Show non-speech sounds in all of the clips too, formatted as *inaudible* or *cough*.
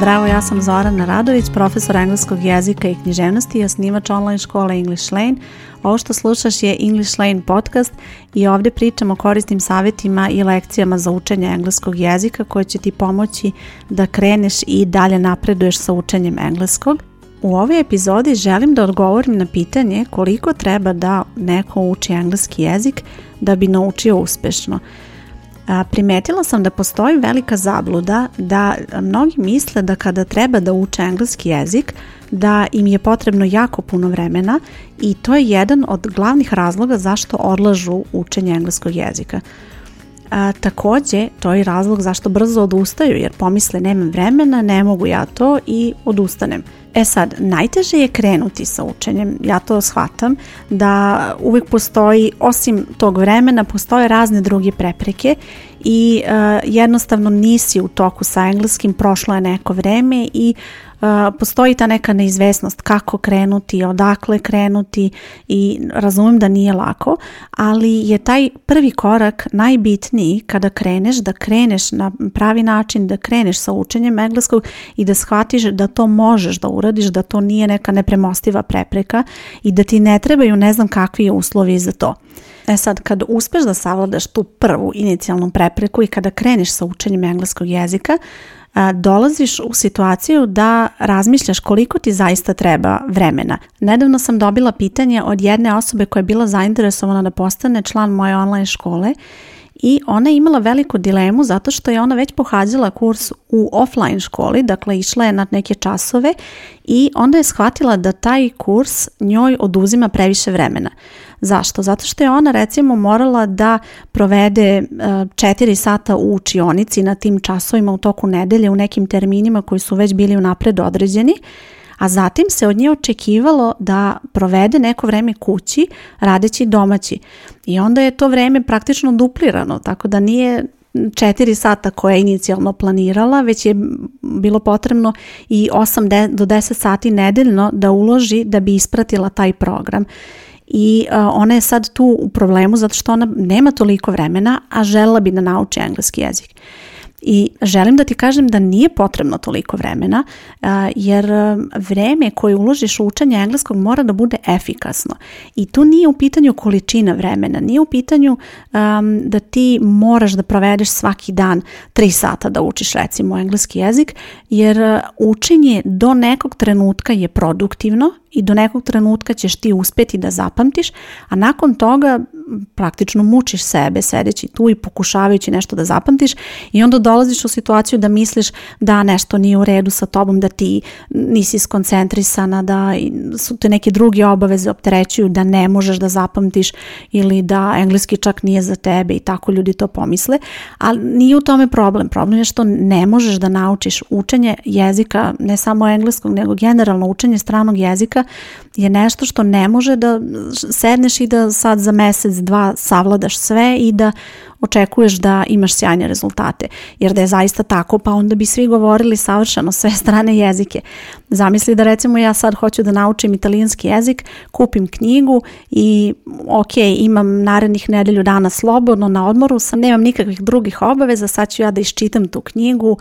zdravo, ja sam Zorana Radović, profesor engleskog jezika i književnosti i osnivač online škole English Lane. Ovo što slušaš je English Lane podcast i ovdje pričam o korisnim savjetima i lekcijama za učenje engleskog jezika koje će ti pomoći da kreneš i dalje napreduješ sa učenjem engleskog. U ovoj epizodi želim da odgovorim na pitanje koliko treba da neko uči engleski jezik da bi naučio uspešno – Primetila sam da postoji velika zabluda da mnogi misle da kada treba da uče engleski jezik da im je potrebno jako puno vremena i to je jedan od glavnih razloga zašto odlažu učenje engleskog jezika. A, takođe, to je razlog zašto brzo odustaju, jer pomisle nemam vremena, ne mogu ja to i odustanem. E sad, najteže je krenuti sa učenjem, ja to shvatam, da uvijek postoji, osim tog vremena, postoje razne druge prepreke i e, jednostavno nisi u toku sa engleskim, prošlo je neko vreme i postoji ta neka neizvesnost kako krenuti, odakle krenuti i razumijem da nije lako, ali je taj prvi korak najbitniji kada kreneš, da kreneš na pravi način, da kreneš sa učenjem engleskog i da shvatiš da to možeš da uradiš, da to nije neka nepremostiva prepreka i da ti ne trebaju ne znam kakvi uslovi za to. E sad, kad uspeš da savladaš tu prvu inicijalnu prepreku i kada kreneš sa učenjem engleskog jezika, dolaziš u situaciju da razmišljaš koliko ti zaista treba vremena. Nedavno sam dobila pitanje od jedne osobe koja je bila zainteresovana da postane član moje online škole i ona je imala veliku dilemu zato što je ona već pohađala kurs u offline školi, dakle išla je na neke časove i onda je shvatila da taj kurs njoj oduzima previše vremena. Zašto? Zato što je ona recimo morala da provede 4 e, sata u učionici na tim časovima u toku nedelje u nekim terminima koji su već bili unapred određeni a zatim se od nje očekivalo da provede neko vreme kući radeći domaći. I onda je to vreme praktično duplirano, tako da nije četiri sata koje je inicijalno planirala, već je bilo potrebno i 8 do 10 sati nedeljno da uloži da bi ispratila taj program. I e, ona je sad tu u problemu zato što ona nema toliko vremena, a žela bi da nauči engleski jezik. I želim da ti kažem da nije potrebno toliko vremena, jer vreme koje uložiš u učenje engleskog mora da bude efikasno. I tu nije u pitanju količina vremena, nije u pitanju da ti moraš da provedeš svaki dan 3 sata da učiš recimo engleski jezik, jer učenje do nekog trenutka je produktivno i do nekog trenutka ćeš ti uspjeti da zapamtiš, a nakon toga praktično mučiš sebe sedeći tu i pokušavajući nešto da zapamtiš i onda dolaziš u situaciju da misliš da nešto nije u redu sa tobom, da ti nisi skoncentrisana, da su te neke druge obaveze opterećuju, da ne možeš da zapamtiš ili da engleski čak nije za tebe i tako ljudi to pomisle, ali nije u tome problem. Problem je što ne možeš da naučiš učenje jezika, ne samo engleskog, nego generalno učenje stranog jezika je nešto što ne može da sedneš i da sad za mesec dva savladaš sve i da očekuješ da imaš sjajne rezultate. Jer da je zaista tako, pa onda bi svi govorili savršeno sve *laughs* strane jezike. Zamisli da recimo ja sad hoću da naučim italijanski jezik, kupim knjigu i ok, imam narednih nedelju dana slobodno na odmoru, sam nemam nikakvih drugih obaveza, sad ću ja da iščitam tu knjigu,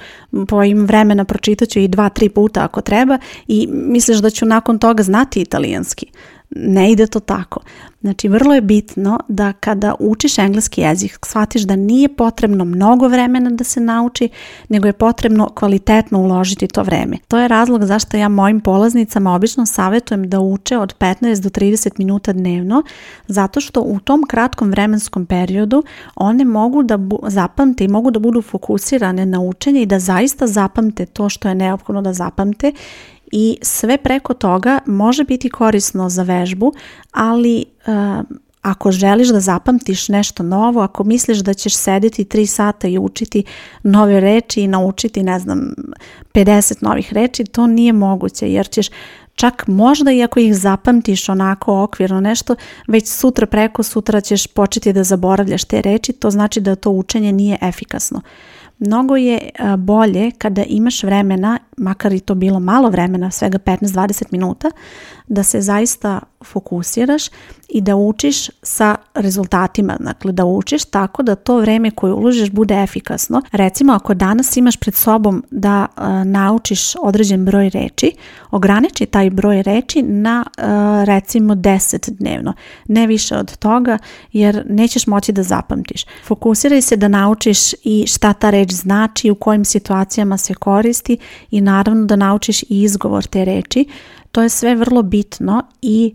po im vremena pročitaću i dva, tri puta ako treba i misliš da ću nakon toga znati italijanski ne ide to tako. Znači, vrlo je bitno da kada učiš engleski jezik, shvatiš da nije potrebno mnogo vremena da se nauči, nego je potrebno kvalitetno uložiti to vreme. To je razlog zašto ja mojim polaznicama obično savjetujem da uče od 15 do 30 minuta dnevno, zato što u tom kratkom vremenskom periodu one mogu da zapamte i mogu da budu fokusirane na učenje i da zaista zapamte to što je neophodno da zapamte i sve preko toga može biti korisno za vežbu, ali e, ako želiš da zapamtiš nešto novo, ako misliš da ćeš sediti 3 sata i učiti nove reči i naučiti, ne znam, 50 novih reči, to nije moguće jer ćeš čak možda i ako ih zapamtiš onako okvirno nešto, već sutra preko sutra ćeš početi da zaboravljaš te reči, to znači da to učenje nije efikasno. Mnogo je bolje kada imaš vremena, makar i to bilo malo vremena, svega 15-20 minuta, da se zaista fokusiraš i da učiš sa rezultatima, dakle da učiš tako da to vreme koje uložiš bude efikasno. Recimo ako danas imaš pred sobom da e, naučiš određen broj reči, ograniči taj broj reči na e, recimo 10 dnevno, ne više od toga jer nećeš moći da zapamtiš. Fokusiraj se da naučiš i šta ta reč znači, u kojim situacijama se koristi i naravno da naučiš i izgovor te reči to je sve vrlo bitno i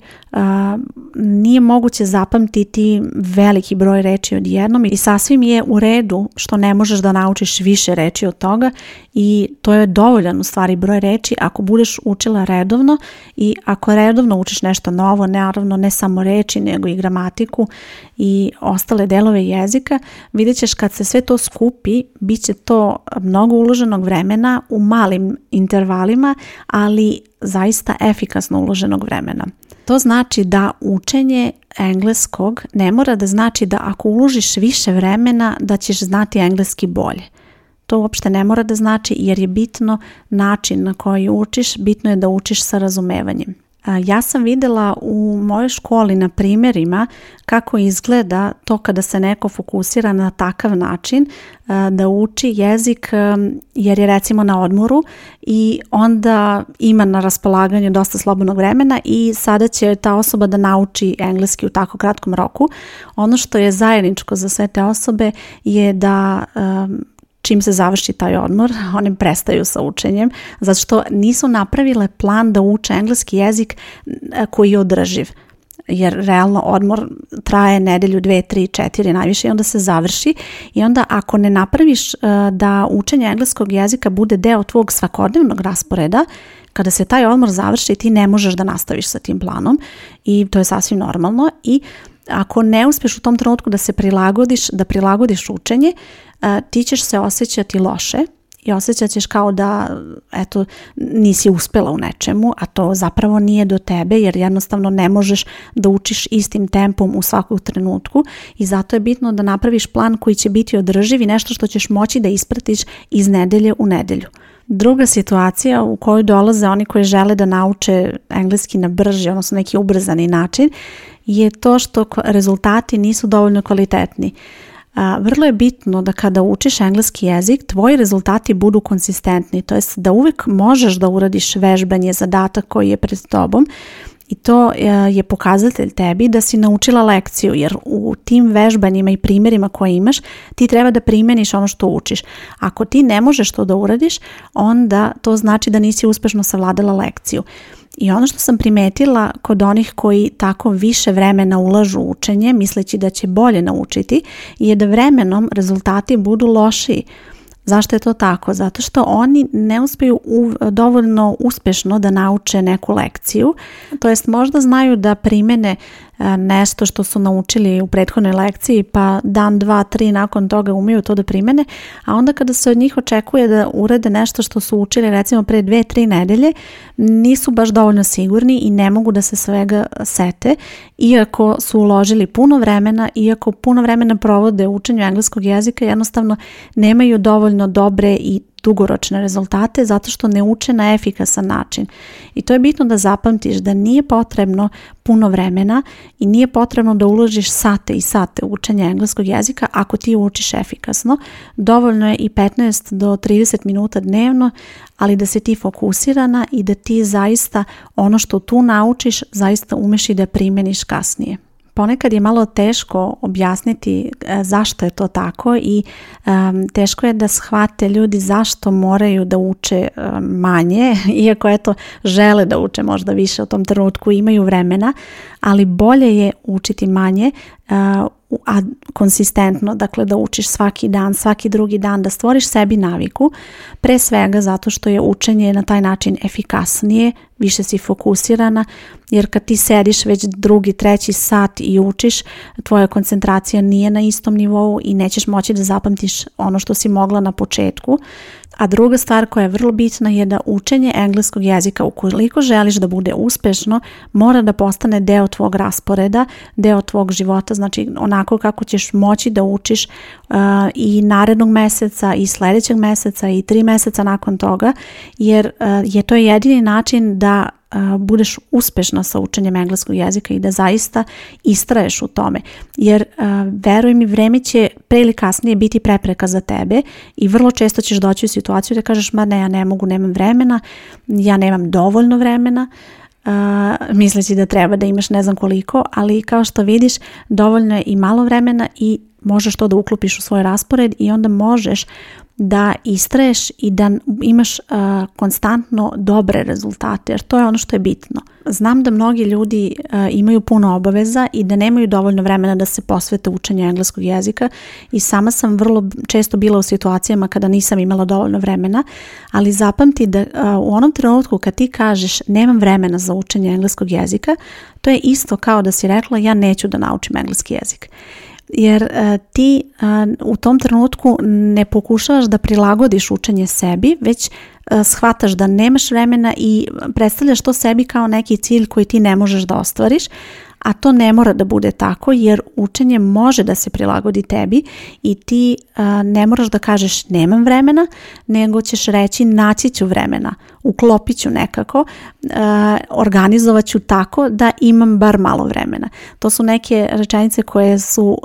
nije moguće zapamtiti veliki broj reči odjednom i sasvim je u redu što ne možeš da naučiš više reći od toga i to je dovoljan u stvari broj reći ako budeš učila redovno i ako redovno učiš nešto novo, naravno ne samo reči nego i gramatiku i ostale delove jezika, vidjet ćeš kad se sve to skupi, bit će to mnogo uloženog vremena u malim intervalima, ali zaista efikasno uloženog vremena. To znači da učenje engleskog ne mora da znači da ako uložiš više vremena da ćeš znati engleski bolje. To uopšte ne mora da znači jer je bitno način na koji učiš, bitno je da učiš sa razumevanjem. Ja sam vidjela u mojoj školi na primjerima kako izgleda to kada se neko fokusira na takav način e, da uči jezik e, jer je recimo na odmoru i onda ima na raspolaganju dosta slobodnog vremena i sada će ta osoba da nauči engleski u tako kratkom roku. Ono što je zajedničko za sve te osobe je da e, čim se završi taj odmor, *laughs* one prestaju sa učenjem, zato što nisu napravile plan da uče engleski jezik e, koji je održiv jer realno odmor traje nedelju, dve, tri, četiri najviše i onda se završi i onda ako ne napraviš e, da učenje engleskog jezika bude deo tvog svakodnevnog rasporeda, kada se taj odmor završi ti ne možeš da nastaviš sa tim planom i to je sasvim normalno i ako ne uspješ u tom trenutku da se prilagodiš, da prilagodiš učenje, e, ti ćeš se osjećati loše i osjećat ćeš kao da eto, nisi uspjela u nečemu, a to zapravo nije do tebe jer jednostavno ne možeš da učiš istim tempom u svakom trenutku i zato je bitno da napraviš plan koji će biti održiv i nešto što ćeš moći da ispratiš iz nedelje u nedelju. Druga situacija u kojoj dolaze oni koji žele da nauče engleski na brži, odnosno neki ubrzani način, je to što rezultati nisu dovoljno kvalitetni. Vrlo je bitno da kada učiš engleski jezik, tvoji rezultati budu konsistentni, to jest da uvijek možeš da uradiš vežbanje zadatak koji je pred tobom i to e, je pokazatelj tebi da si naučila lekciju jer u tim vežbanjima i primjerima koje imaš ti treba da primjeniš ono što učiš. Ako ti ne možeš to da uradiš, onda to znači da nisi uspješno savladala lekciju. I ono što sam primetila kod onih koji tako više vremena ulažu u učenje, misleći da će bolje naučiti, je da vremenom rezultati budu lošiji. Zašto je to tako? Zato što oni ne uspiju dovoljno uspešno da nauče neku lekciju, to jest možda znaju da primene E, nešto što su naučili u prethodnoj lekciji pa dan, dva, tri nakon toga umiju to da primene, a onda kada se od njih očekuje da urade nešto što su učili recimo pre dve, tri nedelje, nisu baš dovoljno sigurni i ne mogu da se svega sete, iako su uložili puno vremena, iako puno vremena provode u učenju engleskog jezika, jednostavno nemaju dovoljno dobre i dugoročne rezultate zato što ne uče na efikasan način. I to je bitno da zapamtiš da nije potrebno puno vremena i nije potrebno da uložiš sate i sate učenja engleskog jezika ako ti učiš efikasno. Dovoljno je i 15 do 30 minuta dnevno, ali da si ti fokusirana i da ti zaista ono što tu naučiš zaista umeš i da primeniš kasnije ponekad je malo teško objasniti e, zašto je to tako i teško je da shvate ljudi zašto moraju da uče manje, *laughs* iako eto žele da uče možda više u tom trenutku, imaju vremena, ali bolje je učiti manje e, a konsistentno, dakle da učiš svaki dan, svaki drugi dan, da stvoriš sebi naviku, pre svega zato što je učenje na taj način efikasnije, više si fokusirana, jer kad ti sediš već drugi, treći sat i učiš, tvoja koncentracija nije na istom nivou i nećeš moći da zapamtiš ono što si mogla na početku, a druga stvar koja je vrlo bitna je da učenje engleskog jezika ukoliko želiš da bude uspešno mora da postane deo tvog rasporeda, deo tvog života, znači onako kako ćeš moći da učiš uh, i narednog meseca i sljedećeg meseca i tri meseca nakon toga jer uh, je to jedini način da budeš uspešna sa učenjem engleskog jezika i da zaista istraješ u tome. Jer veruj mi, vreme će pre ili kasnije biti prepreka za tebe i vrlo često ćeš doći u situaciju da kažeš ma ne, ja ne mogu, nemam vremena, ja nemam dovoljno vremena, Uh, misleći da treba da imaš ne znam koliko, ali kao što vidiš dovoljno je i malo vremena i možeš to da uklopiš u svoj raspored i onda možeš da istraješ i da imaš e, konstantno dobre rezultate jer to je ono što je bitno. Znam da mnogi ljudi e, imaju puno obaveza i da nemaju dovoljno vremena da se posvete učenju engleskog jezika i sama sam vrlo često bila u situacijama kada nisam imala dovoljno vremena, ali zapamti da e, u onom trenutku kad ti kažeš nemam vremena za učenje engleskog jezika, to je isto kao da si rekla ja neću da naučim engleski jezik jer e, ti e, u tom trenutku ne pokušavaš da prilagodiš učenje sebi, već e, shvataš da nemaš vremena i predstavljaš to sebi kao neki cilj koji ti ne možeš da ostvariš, a to ne mora da bude tako jer učenje može da se prilagodi tebi i ti ne moraš da kažeš nemam vremena, nego ćeš reći naći ću vremena, uklopit ću nekako, organizovat ću tako da imam bar malo vremena. To su neke rečenice koje su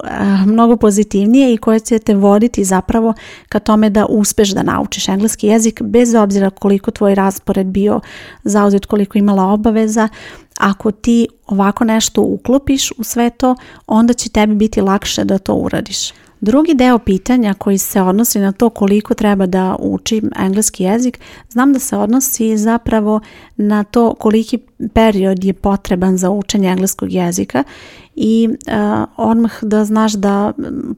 mnogo pozitivnije i koje će te voditi zapravo ka tome da uspeš da naučiš engleski jezik bez obzira koliko tvoj raspored bio zauzet, koliko imala obaveza, ako ti ovako nešto uklopiš u sve to, onda će tebi biti lakše da to uradiš. Drugi deo pitanja koji se odnosi na to koliko treba da učim engleski jezik, znam da se odnosi zapravo na to koliki period je potreban za učenje engleskog jezika i on e, odmah da znaš da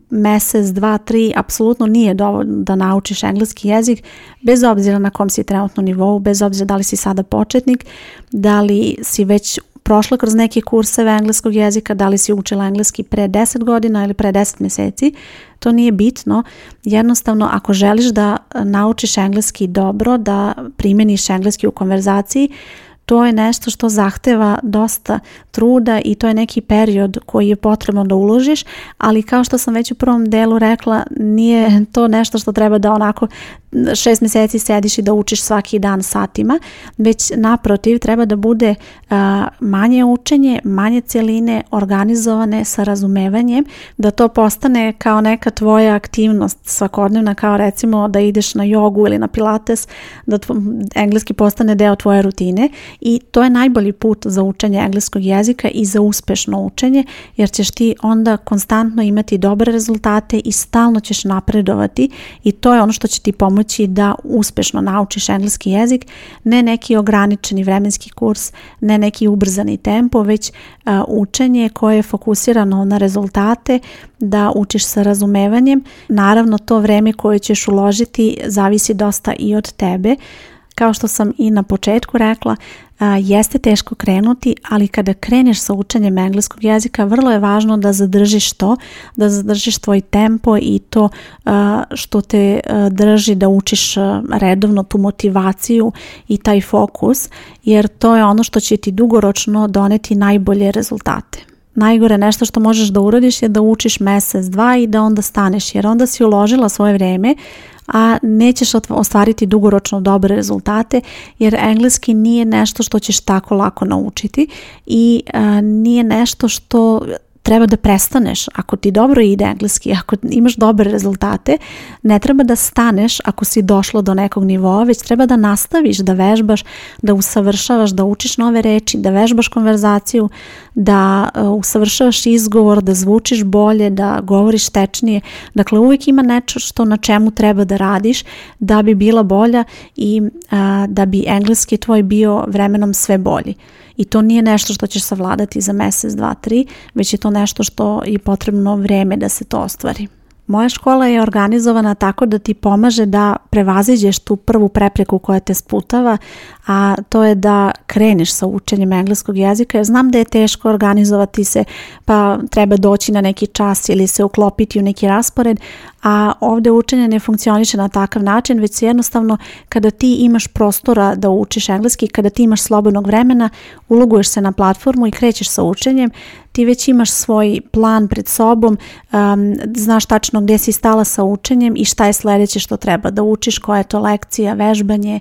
mesec, dva, tri apsolutno nije dovoljno da naučiš engleski jezik bez obzira na kom si trenutno nivou, bez obzira da li si sada početnik, da li si već prošla kroz neke kurseve engleskog jezika, da li si učila engleski pre 10 godina ili pre 10 mjeseci, to nije bitno. Jednostavno, ako želiš da naučiš engleski dobro, da primjeniš engleski u konverzaciji, to je nešto što zahteva dosta truda i to je neki period koji je potrebno da uložiš, ali kao što sam već u prvom delu rekla, nije to nešto što treba da onako šest mjeseci sediš i da učiš svaki dan satima, već naprotiv treba da bude manje učenje, manje cjeline organizovane sa razumevanjem, da to postane kao neka tvoja aktivnost svakodnevna, kao recimo da ideš na jogu ili na pilates, da tvo engleski postane deo tvoje rutine i to je najbolji put za učenje engleskog jezika i za uspešno učenje jer ćeš ti onda konstantno imati dobre rezultate i stalno ćeš napredovati i to je ono što će ti pomoći da uspešno naučiš engleski jezik, ne neki ograničeni vremenski kurs, ne neki ubrzani tempo, već e, učenje koje je fokusirano na rezultate, da učiš sa razumevanjem. Naravno to vreme koje ćeš uložiti zavisi dosta i od tebe. Kao što sam i na početku rekla, a, jeste teško krenuti, ali kada kreneš sa učenjem engleskog jezika, vrlo je važno da zadržiš to, da zadržiš tvoj tempo i to što te drži da učiš redovno tu motivaciju i taj fokus, jer to je ono što će ti dugoročno doneti najbolje rezultate. Najgore nešto što možeš da uradiš je da učiš mjesec, dva i da onda staneš jer onda si uložila svoje vrijeme a nećeš ostvariti dugoročno dobre rezultate jer engleski nije nešto što ćeš tako lako naučiti i e, nije nešto što treba da prestaneš. Ako ti dobro ide engleski, ako imaš dobre rezultate, ne treba da staneš ako si došlo do nekog nivoa, već treba da nastaviš, da vežbaš, da usavršavaš, da učiš nove reči, da vežbaš konverzaciju, da uh, usavršavaš izgovor, da zvučiš bolje, da govoriš tečnije. Dakle, uvijek ima nešto što na čemu treba da radiš da bi bila bolja i uh, da bi engleski tvoj bio vremenom sve bolji i to nije nešto što ćeš savladati za mjesec, dva, tri, već je to nešto što je potrebno vrijeme da se to ostvari. Moja škola je organizovana tako da ti pomaže da prevaziđeš tu prvu prepreku koja te sputava, a to je da kreneš sa učenjem engleskog jezika. jer znam da je teško organizovati se, pa treba doći na neki čas ili se uklopiti u neki raspored, a ovdje učenje ne funkcioniše na takav način, već jednostavno kada ti imaš prostora da učiš engleski, kada ti imaš slobodnog vremena, uloguješ se na platformu i krećeš sa učenjem, ti već imaš svoj plan pred sobom, um, znaš tačno ono gdje si stala sa učenjem i šta je sljedeće što treba da učiš, koja je to lekcija, vežbanje,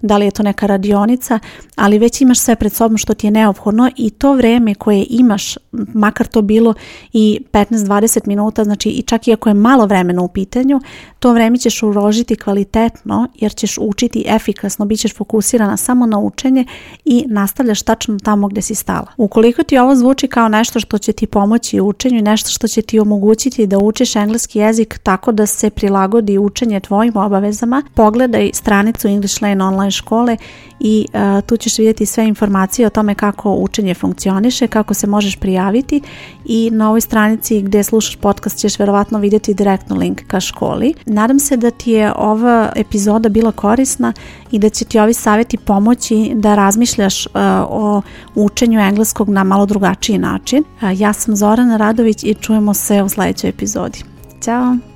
da li je to neka radionica, ali već imaš sve pred sobom što ti je neophodno i to vreme koje imaš, makar to bilo i 15-20 minuta, znači i čak i ako je malo vremena u pitanju, to vreme ćeš uložiti kvalitetno jer ćeš učiti efikasno, bit ćeš fokusirana samo na učenje i nastavljaš tačno tamo gdje si stala. Ukoliko ti ovo zvuči kao nešto što će ti pomoći u učenju i nešto što će ti omogućiti da učiš engleski jezik tako da se prilagodi učenje tvojim obavezama, pogledaj stranicu English Lane online škole i e, tu ćeš vidjeti sve informacije o tome kako učenje funkcioniše, kako se možeš prijaviti i na ovoj stranici gdje slušaš podcast ćeš verovatno vidjeti direktno link ka školi. Nadam se da ti je ova epizoda bila korisna i da će ti ovi savjeti pomoći da razmišljaš e, o učenju engleskog na malo drugačiji način. E, ja sam Zorana Radović i čujemo se u sljedećoj epizodi. 加。